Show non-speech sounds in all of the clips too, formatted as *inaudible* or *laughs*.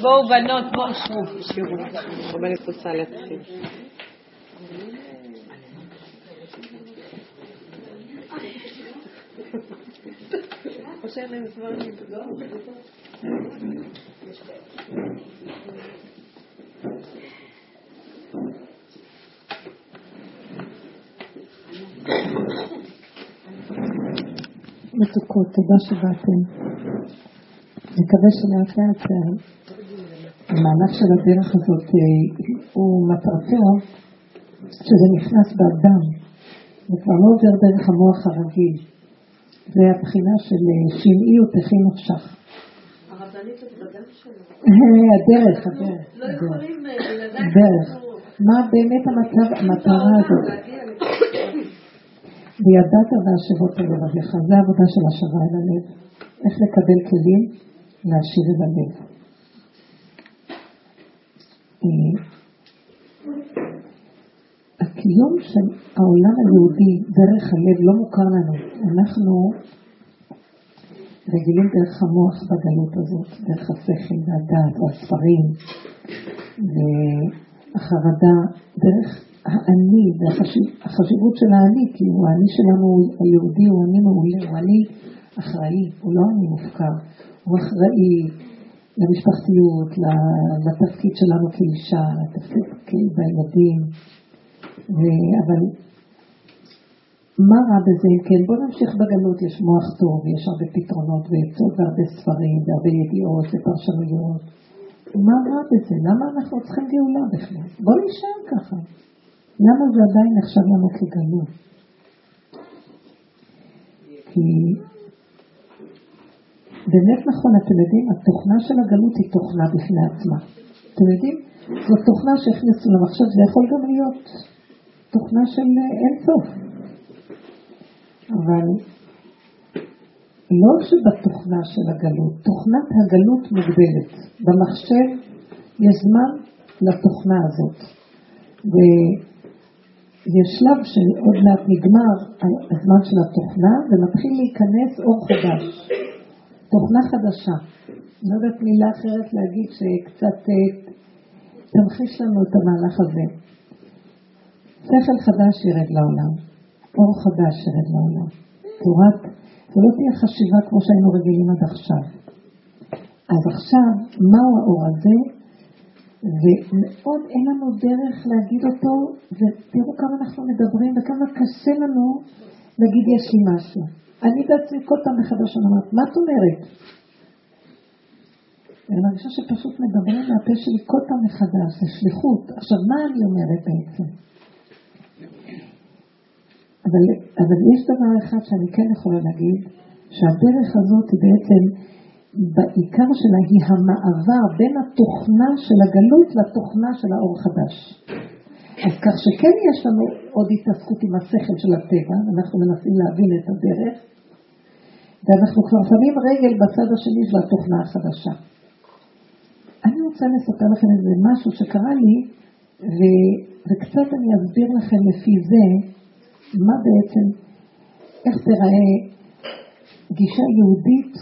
בואו בנות, בואו שבו, שירו. רבנית רוצה להתחיל. או שאין להם זמן מתוקות, תודה שבאתם. מקווה שלאט לאט המהלך של הדרך הזאת אה, הוא מטרתו שזה נכנס באדם, זה כבר לא עובר דרך המוח הרגיל. זה הבחינה של אה, שמעי ותכי נפשך. הרבנית את בדם שלו. אה, הדרך, הדרך. לא יכולים לדעת. הדרך. מה באמת המטרה הזאת? וידעת והשבות לבביך. זה העבודה של השבה אל הלב. איך לקבל כלים להשיב אל הלב. הקיום של העולם היהודי דרך הלב לא מוכר לנו. אנחנו רגילים דרך המוח בגלות הזאת, דרך השכל והדעת והספרים והחרדה, דרך האני והחשיבות של האני, כי הוא האני שלנו, היהודי הוא אני מעולה, הוא אני אחראי, הוא לא אני מופקר, הוא אחראי למשפחתיות, לתפקיד שלנו כאישה, לתפקיד בילדים, אבל מה רע בזה כן? בואו נמשיך בגלות, יש מוח טוב, יש הרבה פתרונות ועצות והרבה ספרים והרבה ידיעות ופרשנויות. מה רע בזה? למה אנחנו צריכים גאולה בכלל? בואו נשאר ככה. למה זה עדיין נחשב לנו כגלות? כי באמת נכון, אתם יודעים, התוכנה של הגלות היא תוכנה בפני עצמה. אתם יודעים? זו תוכנה שהכניסו למחשב, זה יכול גם להיות תוכנה של אין סוף. אבל לא שבתוכנה של הגלות, תוכנת הגלות מוגבלת. במחשב יש זמן לתוכנה הזאת. ויש שלב שעוד מעט נגמר הזמן של התוכנה ומתחיל להיכנס אור חדש. תוכנה חדשה. לא יודעת מילה אחרת להגיד שקצת תמחיש לנו את המהלך הזה. שכל חדש ירד לעולם, אור חדש ירד לעולם. תורת, זה לא תהיה חשיבה כמו שהיינו רגילים עד עכשיו. אז עכשיו, מהו האור הזה? ומאוד אין לנו דרך להגיד אותו, ותראו כמה אנחנו מדברים וכמה קשה לנו להגיד יש לי משהו. אני בעצמי כל פעם מחדש אני אומרת, מה את אומרת? אני מרגישה שפשוט מדברים מהפה שלי כל פעם מחדש, זה שליחות. עכשיו, מה אני אומרת בעצם? אבל, אבל יש דבר אחד שאני כן יכולה להגיד, שהדרך הזאת היא בעצם, בעיקר שלה היא המעבר בין התוכנה של הגלות לתוכנה של האור חדש. אז כך שכן יש לנו עוד התעסקות עם השכל של הטבע, אנחנו מנסים להבין את הדרך, ואנחנו כבר שמים רגל בצד השני של התוכנה החדשה. אני רוצה לספר לכם איזה משהו שקרה לי, ו... וקצת אני אסביר לכם לפי זה מה בעצם, איך תראה גישה יהודית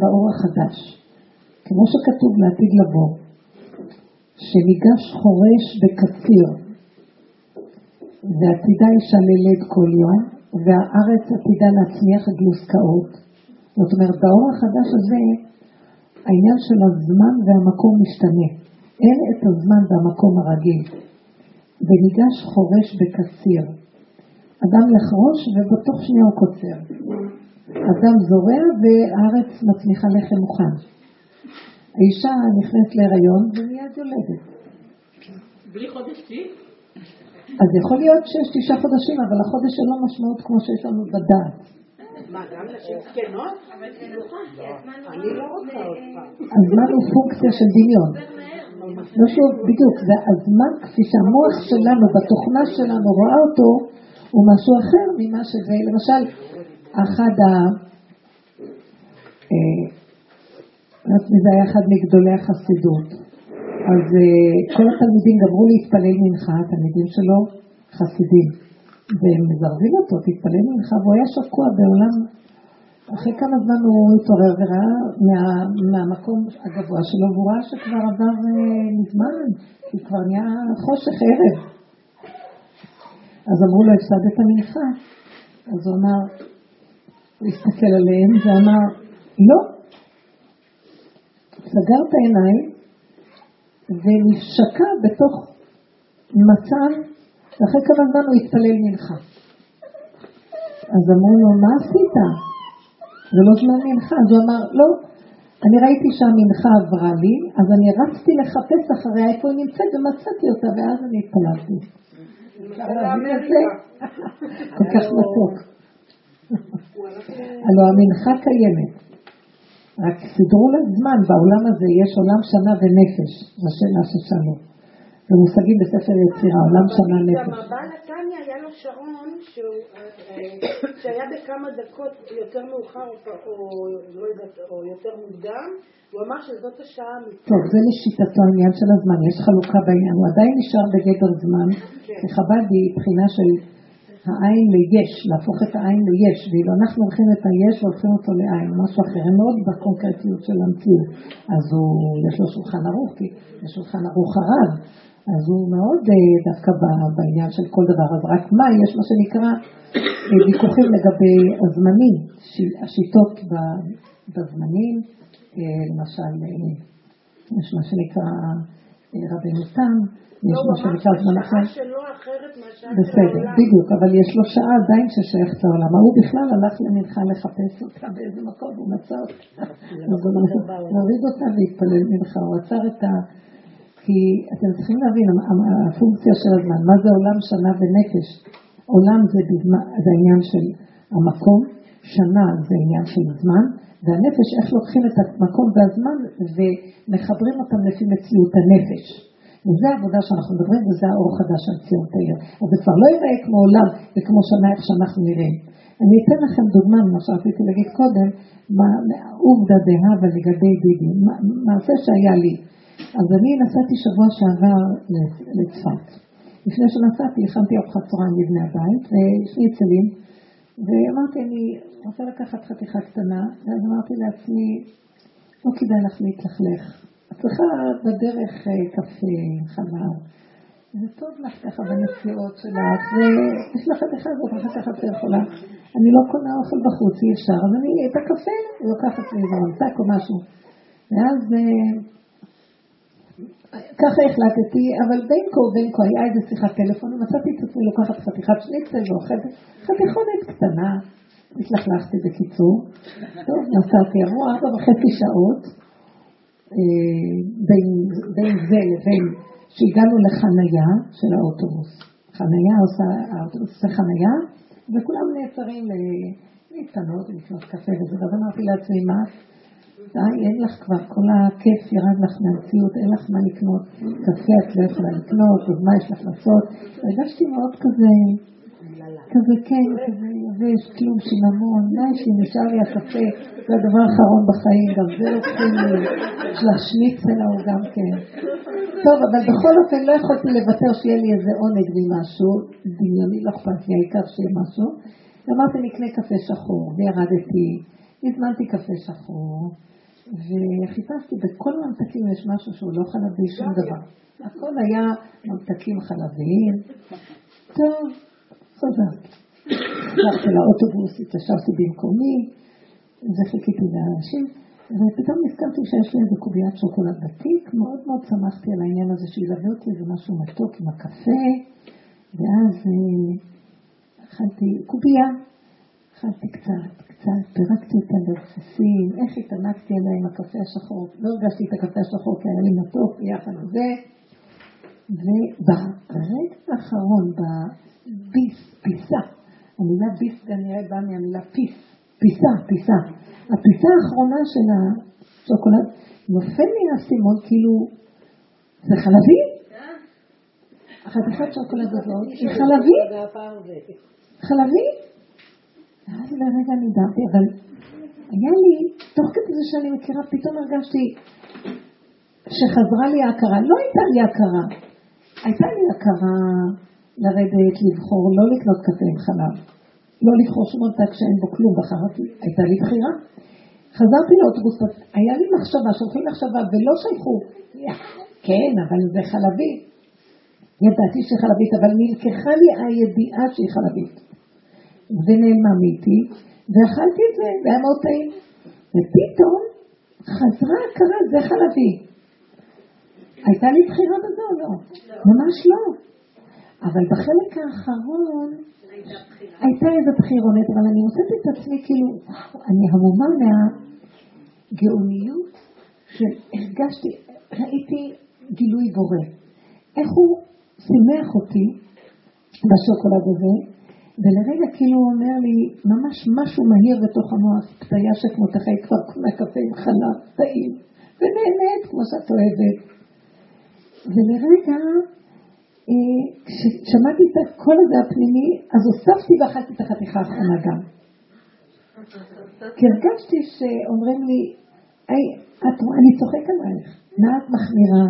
באור החדש. כמו שכתוב לעתיד לבוא, שניגש חורש בקציר, ועתידה ישללד כל יום, והארץ עתידה להצמיח גלוסקאות. זאת אומרת, באור החדש הזה, העניין של הזמן והמקום משתנה. אין את הזמן והמקום הרגיל. וניגש חורש בקציר. אדם יחרוש ובתוך שנייה הוא קוצר. אדם זורע והארץ מצמיחה לחם מוכן. האישה נכנסת להיריון ומיד יולדת. בלי חודש תשיעי? אז יכול להיות שיש תשעה חודשים, אבל החודש אין לו משמעות כמו שיש לנו בדעת. מה, גם נשים זקנות? אני לא רוצה עוד פעם. הזמן הוא פונקציה של דמיון. לא שוב, בדיוק, זה הזמן כפי שהמוח שלנו, בתוכנה שלנו, רואה אותו, הוא משהו אחר ממה שזה, למשל, אחד ה... אה, זה היה אחד מגדולי החסידות, אז אה, כל התלמידים גמרו להתפלל מנחה, התלמידים שלו חסידים, והם מזרזים אותו, תתפלל מנחה, והוא היה שקוע בעולם, אחרי כמה זמן הוא התעורר וראה מה, מהמקום הגבוה שלו, והוא ראה שכבר עבר אה, מזמן, כי כבר נהיה חושך ערב. אז אמרו לו, הפסדת מנחה. אז הוא אמר, הסתכל עליהם ואמר, לא. סגר את העיניים ונשקע בתוך מצב, ואחרי כמה זמן הוא התפלל מנחה. אז אמרו לו, מה עשית? זה לא זמן מנחה. אז הוא אמר, לא, אני ראיתי שהמנחה עברה לי, אז אני רצתי לחפש אחריה איפה היא נמצאת ומצאתי אותה, ואז אני התפללתי. *laughs* כל כך מתוק. *laughs* הלוא המנחה קיימת. רק סידרו לה זמן, בעולם הזה יש עולם שנה ונפש, השאלה ששאלו. זה מושגים בספר יצירה, עולם שנה נפש. גם הבעל התניא היה לו שעון שהיה בכמה דקות יותר מאוחר לא או יותר מוקדם, הוא אמר שזאת השעה האמיתית. טוב, זה לשיטתו העניין של הזמן, יש חלוקה בעניין, הוא עדיין נשאר בגדר זמן, כי כן. חב"ד היא בחינה של העין ליש, להפוך את העין ליש, ואילו אנחנו הולכים את היש והולכים אותו לעין, משהו אחר, מאוד בקונקרטיות של המציאות. אז הוא, יש לו שולחן ערוך, כי יש שולחן ערוך הרב, אז הוא מאוד אה, דווקא בעניין של כל דבר. אז רק מה, יש מה שנקרא אה, ויכוחים לגבי הזמנים, השיטות בזמנים, אה, למשל, יש מה שנקרא רבנו תם, יש לא, מה שנקרא זמן אחר. בסדר, בדיוק, אבל יש לו שעה עדיין ששייכת לעולם. ההוא בכלל הלך למנחה לחפש אותה באיזה מקום, הוא מצא אותה. אז הוא הוריד אותה והתפלל מנחה, הוא עצר את ה... כי אתם צריכים להבין, הפונקציה של הזמן, מה זה עולם, שנה ונפש? עולם זה, זה העניין של המקום, שנה זה עניין של זמן, והנפש, איך לוקחים את המקום והזמן ומחברים אותם לפי מציאות הנפש. וזה העבודה שאנחנו מדברים, וזה האור חדש של ציון תאיר. אז זה כבר לא ייראה כמו עולם וכמו שנה איך שאנחנו נראים. אני אתן לכם דוגמה ממה שרציתי להגיד קודם, עובדא דהבה לגבי דידי, מעשה שהיה לי. אז אני נסעתי שבוע שעבר לצפת. לפני שנסעתי, הכנתי ארוחת צהריים לבני הבית, ושניצלים, ואמרתי, אני רוצה לקחת חתיכה קטנה, ואז אמרתי לעצמי, לא כדאי לך להתלכלך. את צריכה בדרך אה, קפה, חלב. זה טוב לך ככה בנסיעות שלך, ויש לך חתיכה הזאת, אחר כך את יכולה. אני לא קונה אוכל בחוץ, אי אפשר, אז אני את הקפה לוקחת לי ממתק או משהו. ואז אה, ככה החלטתי, אבל בין כה ובין כה היה איזה שיחת טלפון, ומצאתי את עצמי לוקחת חתיכת שניצל ואוכלת חתיכונת קטנה, התלכלכתי בקיצור. טוב, נסעתי, עברו ארבע וחצי שעות בין, בין זה לבין שהגענו לחנייה של האוטובוס. חנייה עושה, האוטובוס עושה חנייה, וכולם נעצרים להתקנות, לקנות קפה וזה, ואז אמרתי לעצמי, מה? די, אין לך כבר, כל הכיף ירד לך מהמציאות, אין לך מה לקנות, קפה את לא יכולה לקנות, אז מה יש לך לעשות? הרגשתי מאוד כזה, כזה כן, כזה יבש, כלום שיממון, די שנשאר לי הקפה, זה הדבר האחרון בחיים, גם זה לוקחים לי, יש לה שניצל ההוא גם כן. טוב, אבל בכל אופן לא יכולתי לוותר שיהיה לי איזה עונג ממשהו, דמיוני, לא אכפת לי, העיקר שיהיה משהו. ואמרתי, נקנה קפה שחור, וירדתי, הזמנתי קפה שחור. וחיפשתי בכל הממתקים יש משהו שהוא לא חלבי, שום דבר. הכל היה ממתקים חלביים. טוב, חזרתי. הלכתי לאוטובוס, התיישבתי במקומי, וחיכיתי לאנשים, ופתאום נזכרתי שיש לי איזה קוביית שוקולד בתיק, מאוד מאוד שמחתי על העניין הזה שילווה אותי איזה משהו מתוק עם הקפה, ואז אה, אכלתי קובייה, אכלתי קצת, קצת, פירקתי את הלרסיסים, איך התענקתי עליה עם הקפה השחור, לא הרגשתי את הקפה השחור כי היה לי מתוק ביחד עם זה, וברגע האחרון, בביס, פיסה, המילה ביס כנראה באה מהמילה פיס, פיסה, פיסה. הפיסה האחרונה של השוקולד, נופל לי האסימון כאילו, זה חלבי? החתיכת שוקולד הזאת היא חלבי? חלבי? ואז לרגע נדעתי, אבל היה לי, תוך כדי זה שאני מכירה, פתאום הרגשתי שחזרה לי ההכרה, לא הייתה לי הכרה, הייתה לי הכרה לרדת, לבחור, לא לקנות קפה עם חלב, לא לבחור שום ממתק שאין בו כלום, בחרתי, הייתה לי בחירה. חזרתי לאוטובוס, היה לי מחשבה, שולחים מחשבה, ולא שלחו, כן, אבל זה חלבי. ידעתי שהיא חלבית, אבל נלקחה לי הידיעה שהיא חלבית. ונעלמה מאיתי, ואכלתי את זה, והיה מאוד טעים. ופתאום חזרה הכרה, זה חלבי. הייתה לי בחירה בזה או לא? ממש לא. אבל בחלק האחרון הייתה איזו בחירונת, אבל אני מוצאת את עצמי כאילו, אני המומה מהגאוניות שהרגשתי, ראיתי גילוי בורא. איך הוא שימח אותי בשוקולד הזה, ולרגע כאילו הוא אומר לי, ממש משהו מהיר בתוך המוח, פתיה שכמו תחי כבר קונה קפה עם חלב, טעים, ונהנית כמו שאת אוהבת. ולרגע, אה, כששמעתי את הקול הזה הפנימי, אז הוספתי ואכלתי את החתיכה האחרונה גם. כי הרגשתי שאומרים לי, היי, אני צוחק עלייך, מה את מחמירה?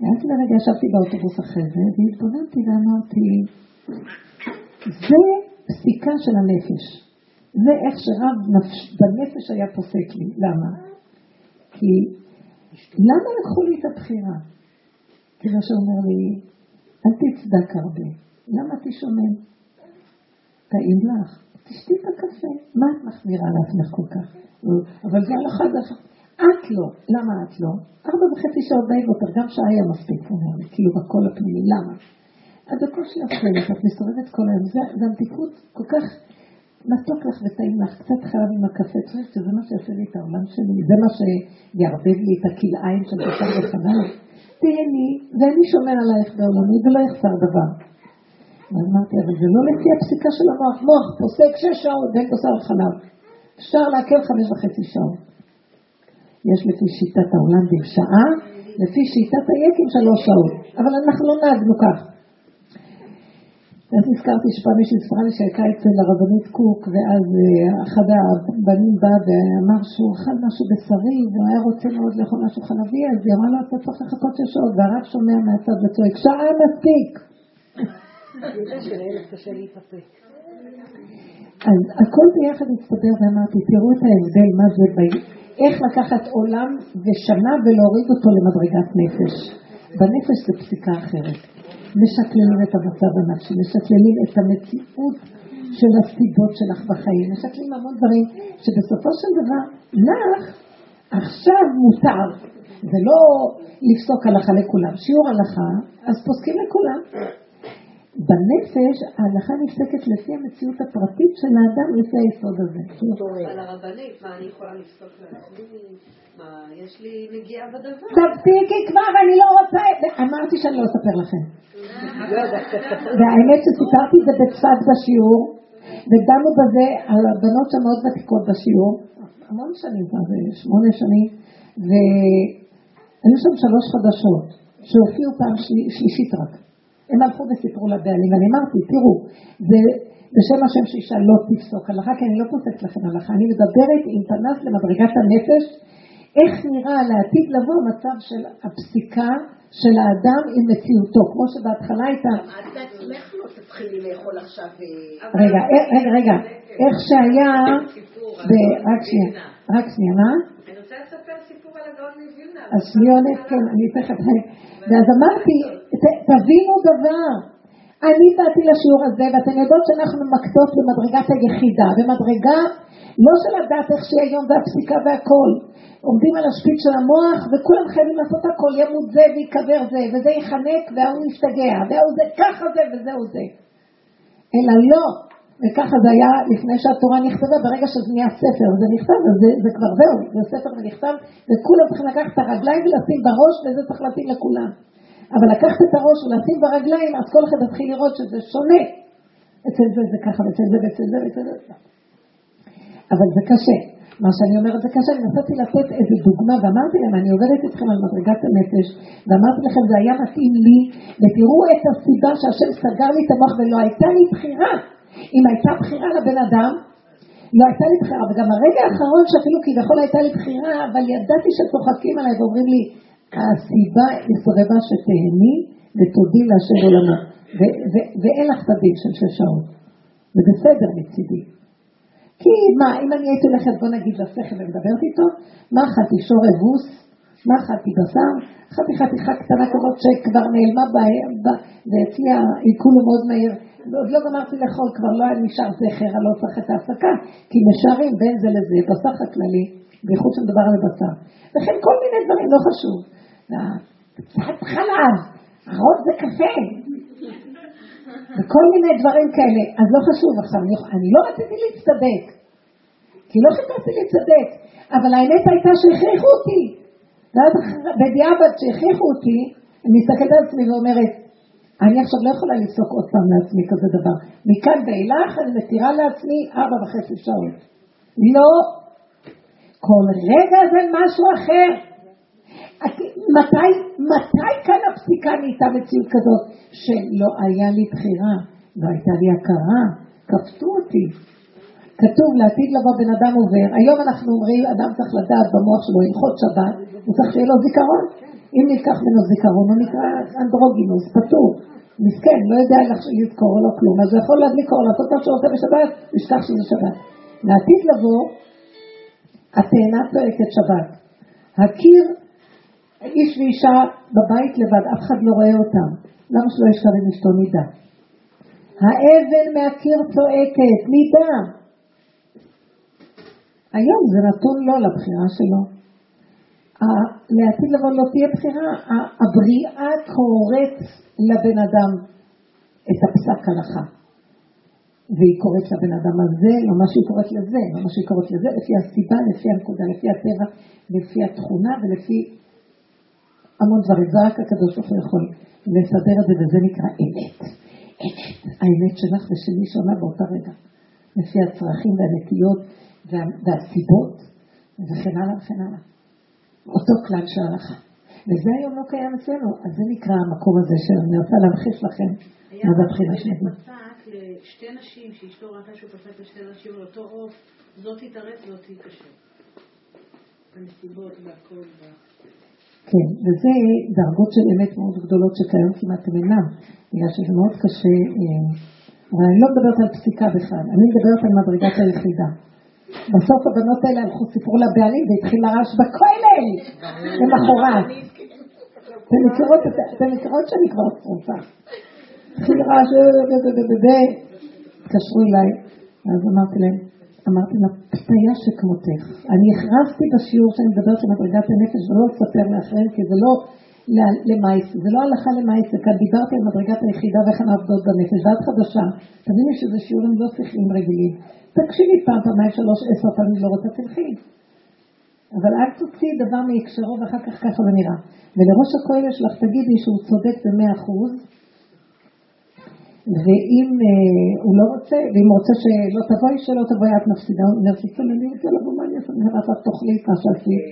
ואז לרגע ישבתי באוטובוס אחרי זה, והתבוננתי ואמרתי, זה פסיקה של הנפש. זה איך שרב נפש, בנפש היה פוסק לי. למה? כי למה לקחו לי את הבחירה? מה שאומר לי, אל תצדק הרבה. למה תשומם? טעים לך, תשתי את הקפה. מה את מחמירה לעצמך כל כך? אבל זה הלכה דרך... את לא. למה את לא? ארבע וחצי שעות די יותר, גם שעה היה מספיק, אומר לי, כאילו בקול הפנימי. למה? את בקושי אוכלת, את מסתובבת כל היום. זה, זה המתיקות כל כך מתוק לך וטעים לך, קצת חלב עם הקפה. חושבת שזה מה שיעשה לי את העולם שלי, זה מה שיערבב לי את הכלאיים של בשר וחלב. תהני, ואני שומר עלייך בעולמי ולא יחסר דבר. ואמרתי, אבל זה לא לפי הפסיקה של המוח. מוח פוסק שש שעות בין בשר וחלב. אפשר לעכל חמש וחצי שעות. יש לפי שיטת ההולנדים שעה, לפי שיטת היקים שלוש שעות. אבל אנחנו לא נהגנו כך. אז נזכרתי שפעם מישהי סיפרה לי שהייתה אצל הרבנית קוק, ואז אה, אחד הבנים בא ואמר שהוא אכל משהו בשרי, והוא היה רוצה מאוד לאכול משהו חלבי, אז היא אמרה לו, אתה צריך לחכות שש שעות, והרב שומע מהצד וצועק, שעה מספיק. אז הכל ביחד הצטבר ואמרתי, תראו את ההבדל, מה זה, איך לקחת עולם ושנה ולהוריד אותו למדרגת נפש. בנפש זה פסיקה אחרת. משקללים את המצב הנפשי, משקללים את המציאות של הסיבות שלך בחיים, משקלים המון דברים שבסופו של דבר לך עכשיו מותר. זה לא לפסוק הלכה לכולם. שיעור הלכה, אז פוסקים לכולם. בנפש ההלכה נפסקת לפי המציאות הפרטית של האדם לפי היסוד הזה. על הרבנית, מה אני יכולה לפסוק לעצמי? מה, יש לי נגיעה בדבר. תפסיקי כבר, אני לא רוצה... אמרתי שאני לא אספר לכם. *laughs* והאמת שסיפרתי את זה בצפת בשיעור, ודנו בזה על הבנות המאוד ותיקות בשיעור, המון שנים כבר, זה שמונה שנים, והיו שם שלוש חדשות, שהופיעו פעם שלישית רק. הם הלכו וסיפרו לבעלים, ואני אמרתי, תראו, זה בשם השם שאישה לא תפסוק. הלכה, כי אני לא פוסקת לכם הלכה, אני מדברת עם פנס למדרגת הנפש, איך נראה לעתיד לבוא מצב של הפסיקה של האדם עם מציאותו, כמו שבהתחלה הייתה... את בעצמך תתחילי לאכול עכשיו... אה, רגע, אה, רגע, רגע, איך שהיה... רק שנייה, רק שנייה, מה? אני רוצה לספר סיפור על הגאון מווילנה. אז שניונת, כן, אני תכף... ואז אמרתי, תבינו דבר, אני באתי לשיעור הזה, ואתן יודעות שאנחנו מקטות במדרגת היחידה, במדרגה לא של הדת איך שהיא היום והפסיקה והכל. עומדים על השפיץ של המוח, וכולם חייבים לעשות הכל, ימות זה ויקבר זה, וזה ייחנק, וההוא ישתגע, וההוא זה ככה זה וזהו זה. אלא לא, וככה זה היה לפני שהתורה נכתבה, ברגע שזה נהיה ספר, זה נכתב, זה, זה כבר זהו, זה ספר ונכתב, וכולם צריכים לקחת את הרגליים ולשים בראש, וזה צריך להתאים לכולם. אבל לקחת את הראש ולשים ברגליים, אז כל אחד יתחיל לראות שזה שונה. אצל זה זה ככה, ואצל זה ואצל זה ואצל זה. אבל זה קשה. מה שאני אומרת זה קשה, אני נסעתי לתת איזה דוגמה ואמרתי להם, אני עובדת איתכם על מדרגת הנפש ואמרתי לכם זה היה מתאים לי ותראו את הסיבה שהשם סגר לי את המוח ולא הייתה לי בחירה. אם הייתה בחירה לבן אדם, לא הייתה לי בחירה, וגם הרגע האחרון שאפילו כביכול הייתה לי בחירה, אבל ידעתי שצוחקים עליי ואומרים לי, הסיבה היא סובבה שתהני ותודי להשם עולמה. ואין לך הדין של שש שעות. זה בסדר מצידי. כי מה, אם אני הייתי הולכת, בוא נגיד, לשכל ומדברת איתו, מה אכלתי שור אבוס? אכלתי בשר? חתיכה קטנה כזאת שכבר נעלמה ואצלי העיכול הוא מאוד מהיר. עוד לא גמרתי לאכול, כבר לא היה נשאר זכר, אני לא צריך את ההפסקה, כי משערים בין זה לזה, בשר חקללי, בייחוד שמדובר על בשר. וכן כל מיני דברים, לא חשוב. קצת חלב, ארוז זה קפה, וכל מיני דברים כאלה. אז לא חשוב עכשיו, אני, אני לא רציתי להצטדק, כי לא חיפשתי להצטדק, אבל האמת הייתה שהכריחו אותי. ואז בדיעבד שהכריחו אותי, אני מסתכלת על עצמי ואומרת, אני עכשיו לא יכולה לפסוק עוד פעם לעצמי כזה דבר. מכאן ואילך אני מתירה לעצמי ארבע וחצי שעות. לא. כל רגע זה משהו אחר. מתי, מתי כאן הפסיקה נהייתה מציאות כזאת שלא היה לי בחירה, לא הייתה לי הכרה, כפתו אותי. כתוב לעתיד לבוא בן אדם עובר, היום אנחנו אומרים, אדם צריך לדעת במוח שלו הלכות שבת, הוא צריך שיהיה לו זיכרון. אם ניקח ממנו זיכרון, הוא נקרא אנדרוגינוס, פטור. מסכן, לא יודע לזכור לו כלום, אז הוא יכול להדליק אור, לעשות מה שהוא רוצה בשבת, לשכח שזה שבת. לעתיד לבוא, התאנה צועקת שבת. הקיר איש ואישה בבית לבד, אף אחד לא רואה אותם. למה שלא ישר עם אשתו נידה? האבן מהקיר צועקת, נידה. היום זה נתון לו לבחירה שלו. לעתיד לבוא לא תהיה בחירה, הבריאה קוראת לבן אדם את הפסק הלכה. והיא קוראת לבן אדם הזה, לא מה שהיא קוראת לזה, לא מה שהיא קוראת לזה, לפי הסיבה, לפי הנקודה, לפי הטבע, לפי התכונה ולפי המון דברים, זה רק הקדוש ברוך הוא יכול לסדר את זה, וזה נקרא אמת. אמת. האמת שלך ושלי שונה באותה רגע, לפי הצרכים והנטיות וה, והסיבות, וכן הלאה וכן הלאה. אותו כלל של ההלכה. וזה היום לא קיים אצלנו, אז זה נקרא המקום הזה שאני רוצה להמחיש לכם מה זה הבחינה שלנו. היה לשתי נשים, שאשתו ראתה שהוא פסק לשתי נשים על אותו עוף, זאת תתערב, זאת תתקשר. הנסיבות והכל. כן, וזה דרגות של אמת מאוד גדולות שכיום כמעט הם אינם, בגלל שזה מאוד קשה, אה, אבל אני לא מדברת על פסיקה בכלל, אני מדברת על מדרגת היחידה. בסוף הבנות האלה הלכו, סיפרו לבעלים והתחיל הרעש בכולל למחרת. אתן מכירות שאני כבר צרופה. התחיל רעש, התקשרו אליי, אז אמרתי להם, אמרתי לה, פתיה שכמותך. אני הכרזתי בשיעור שאני מדברת על מדרגת הנפש ולא לספר לאחרים, כי זה לא למייס, זה לא הלכה למייס, כאן דיברתי על מדרגת היחידה ואיך הן עבדות בנפש, ואת חדשה, תביני שזה שיעורים לא שכליים רגילים. תקשיבי פעם, פעמיים, שלוש, עשר פעמים, לא רוצה, תלכי. אבל אל תוציאי דבר מהקשרו ואחר כך ככה זה נראה. ולראש הכולל שלך תגידי שהוא צודק במאה אחוז, ואם אה, הוא לא רוצה, ואם הוא רוצה שלא תבואי, שלא תבואי, את מפסידה, הוא כן, אני רוצה לבוא, מה אני אעשה? את תאכלי מה שעשית.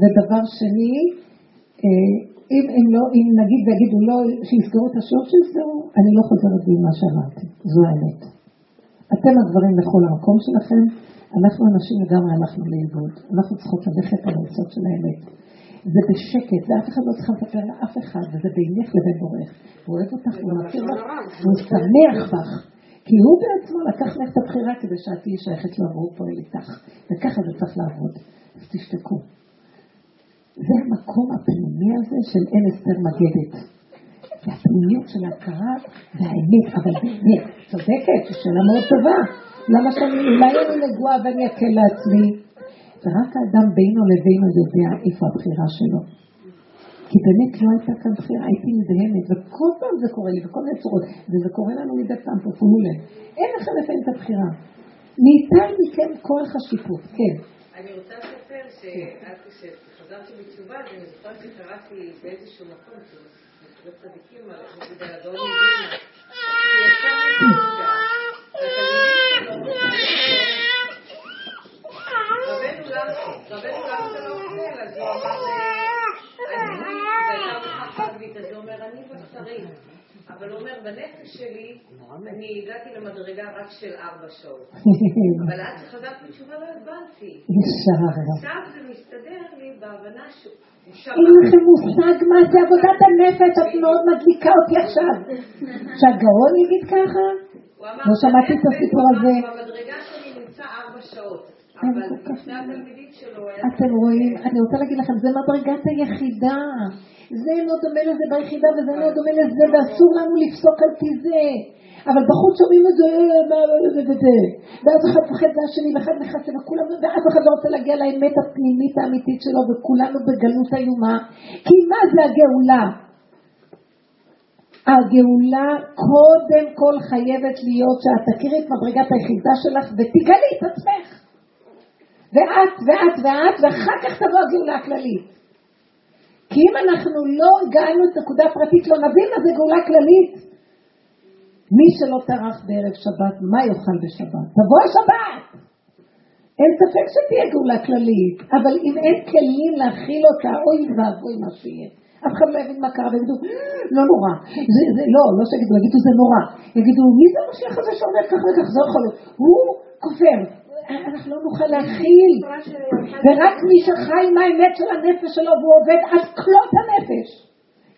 ודבר שני, אה, אם, אם, לא, אם נגיד ויגידו לא, שיסגרו את השיעור שיסגרו, אני לא חוזרת בי מה שאמרתי, זו האמת. אתם הדברים לכל המקום שלכם, אנחנו אנשים לגמרי הלכנו לאיבוד, אנחנו צריכות ללכת על היסוד של האמת. זה בשקט, ואף אחד לא צריך לספר לאף אחד, וזה בינך לבין בורך. הוא אוהב אותך, הוא מכיר לך, והוא שמח בך. כי הוא בעצמו לקח לך את הבחירה כדי שאת תהיי שייכת לו, והוא פועל איתך. וככה זה צריך לעבוד. אז תשתקו. זה המקום הפנימי הזה של אין אסתר מגדת. זה הפנימיות של ההכרה והאמת, אבל באמת, צודקת, זו שאלה מאוד טובה. למה שאני, אולי אני נגועה ואני אקל לעצמי? ורק האדם בינו לבינו יודע איפה הבחירה שלו. כי באמת לא הייתה כאן בחירה, הייתי נדהמת, וכל פעם זה קורה לי, בכל מיני צורות, וזה קורה לנו מדי פעם, תשימו לב. אין לכם לפעמים את הבחירה. ניתן מכם כוח השיפוט, כן. אני רוצה לספר שאת, כשחזרתי בתשובה, אני זוכרת שקראתי באיזשהו מקום, לא צדיקים, על הגאון מדינה, שיצא מפעולה, רבנו למה אתה לא אוכל? אז הוא אמר, אני, והייתה ארוחה חגבית, אז הוא אומר, אני בשרי. אבל הוא אומר, בנפש שלי, אני הגעתי למדרגה רק של ארבע שעות. *laughs* אבל עד שחזרתי בתשובה לא הבנתי. עכשיו זה מסתדר לי בהבנה שהוא אין לכם מושג מה זה עבודת הנפש, את מאוד מדליקה אותי עכשיו. שהגאון יגיד ככה? לא שמעתי את הסיפור הזה. במדרגה שלי נמצא ארבע שעות. אבל התלמידים שלו היה... אתם רואים, אני רוצה להגיד לכם, זה מדרגת היחידה. זה לא דומה לזה ביחידה וזה לא דומה לזה, ואסור לנו לפסוק על פי זה. אבל בחוץ שומעים את זה, מה, זה וזה. ואז אחד מפחד מהשני, ואחד נכנס וכולם, ואף אחד לא רוצה להגיע לאמת הפנימית האמיתית שלו, וכולנו בגלות איומה. כי מה זה הגאולה? הגאולה קודם כל חייבת להיות שאת תכירי את מדרגת היחידה שלך ותגלי את עצמך. ואת ואת ואת, ואחר כך תבוא הגאולה הכללית. כי אם אנחנו לא הגענו את נקודה פרטית, לא נבין מה זה גאולה כללית. מי שלא טרח בערב שבת, מה יאכל בשבת? תבוא השבת! אין ספק שתהיה גאולה כללית, אבל אם אין כלים להכיל אותה, אוי ואבוי מה שיהיה. אף אחד לא יבין מה קרה, ויגידו, לא נורא, זה, זה, לא, לא שיגידו, יגידו זה נורא, יגידו, מי זה המשיח הזה שאומר כך וכך, זה לא יכול להיות, הוא כופר, אנחנו לא נוכל להכיל, ורק מי שחי עם האמת של הנפש שלו והוא עובד עד כלות הנפש,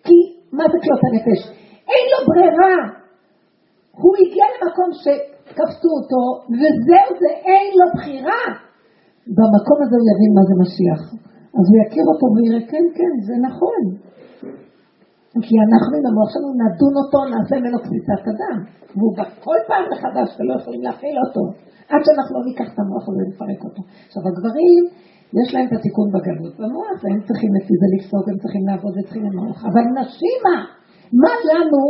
כי מה זה כלות הנפש? אין לו ברירה, הוא הגיע למקום שכפתו אותו, וזהו זה, אין לו בחירה. במקום הזה הוא יבין מה זה משיח. אז הוא יכיר אותו ויראה, כן, כן, זה נכון. כי אנחנו עם המוח שלנו נדון אותו, נעשה ממנו קציצת אדם. והוא בא כל פעם מחדש ולא יכולים להפעיל אותו. עד שאנחנו לא ניקח את המוח הזה ונפרק אותו. עכשיו הגברים, יש להם את התיקון בגלות במוח, והם צריכים לפי זה לפסוק, הם צריכים לעבוד וצריכים למוח. אבל נשים מה? מה לנו,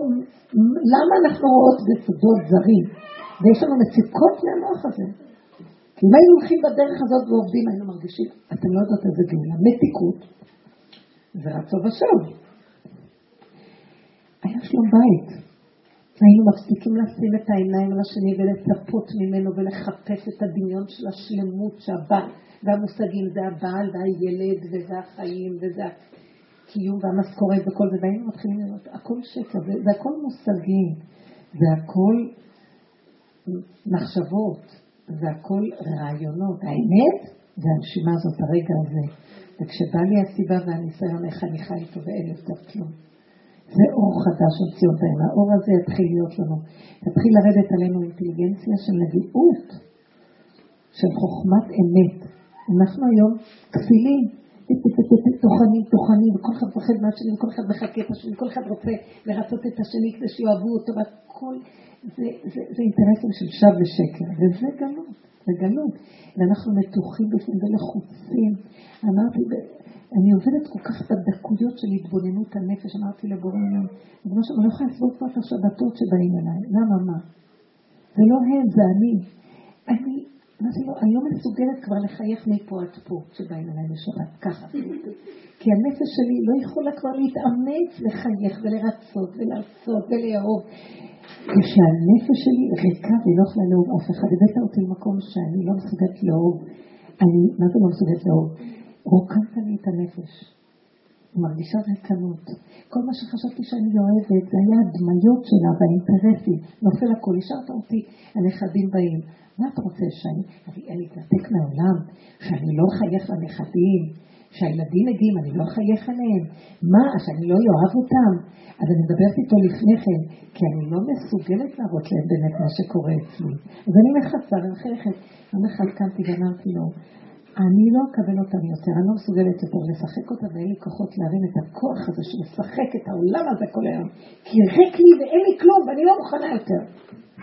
למה אנחנו רואות בשדות זרים? ויש לנו מציקות מהמוח הזה. כי אם היינו הולכים בדרך הזאת ועובדים, היינו מרגישים, אתם לא יודעות איזה גאולה, מתיקות ורצון ושוב. היה שלום בית. היינו מפסיקים לשים את העיניים על השני ולצפות ממנו ולחפש את הדמיון של השלמות שהבעל והמושגים זה הבעל והילד וזה החיים וזה הקיום והמשכורת וכל זה, והיינו מתחילים לראות, הכל שקר, זה, זה הכל מושגים, זה הכל מחשבות, זה הכל רעיונות. האמת זה הנשימה הזאת, הרגע הזה. וכשבא לי הסיבה והניסיון, איך אני חי איתו ואין יותר כלום. זה אור חדש ציון בהם. האור הזה יתחיל להיות לנו. יתחיל לרדת עלינו אינטליגנציה של נביאות, של חוכמת אמת. אנחנו היום כפילים, טוחנים, טוחנים, וכל אחד מפחד מהשני, וכל אחד מחכה את השני, כל אחד רוצה לרצות את השני כדי שיאהבו אותו, והכל זה, זה, זה אינטרסים של שווא ושקר, וזה גלות, זה גלות. ואנחנו מתוחים בפנים ולחוצים. אמרתי, אני עובדת כל כך בדקויות של התבוננות הנפש, אמרתי לבורא עולם, ריבונו שלום, אני לא יכולה לסבול כבר את השבתות שבאים אליי, למה מה? זה לא הם, זה אני. אני, מה זה לא, אני לא מסוגלת כבר לחייך מפה עד פה שבאים אליי לשבת, ככה. כי הנפש שלי לא יכולה כבר להתאמץ לחייך ולרצות ולעשות ולאהוב. כשהנפש שלי ריקה והיא לא יכולה לאהוב אף אחד, הבאת אותי למקום שאני לא מסוגלת לאהוב. אני, מה זה לא מסוגלת לאהוב? רוקנת לי את הנפש. מרגישה ריקנות. כל מה שחשבתי שאני אוהבת, זה היה הדמיות שלה והאינטרסים. נופל הכל, השארת אותי, הנכדים באים. מה אתה רוצה, שאני אני אתנתק מהעולם? שאני לא אחייך לנכדים? שהילדים מגיעים, אני לא אחייך עליהם? מה, שאני לא אוהב אותם? אז אני מדברת איתו לפני כן, כי אני לא מסוגלת להראות להם באמת מה שקורה אצלי. אז אני מחצה ומחייכת. יום אחד קמתי ואמרתי לו, אני לא אקבל אותם יותר, אני לא מסוגלת יותר לשחק אותה ואין לי כוחות להרים את הכוח הזה של לשחק את העולם הזה כל היום. כי ריק לי ואין לי כלום ואני לא מוכנה יותר.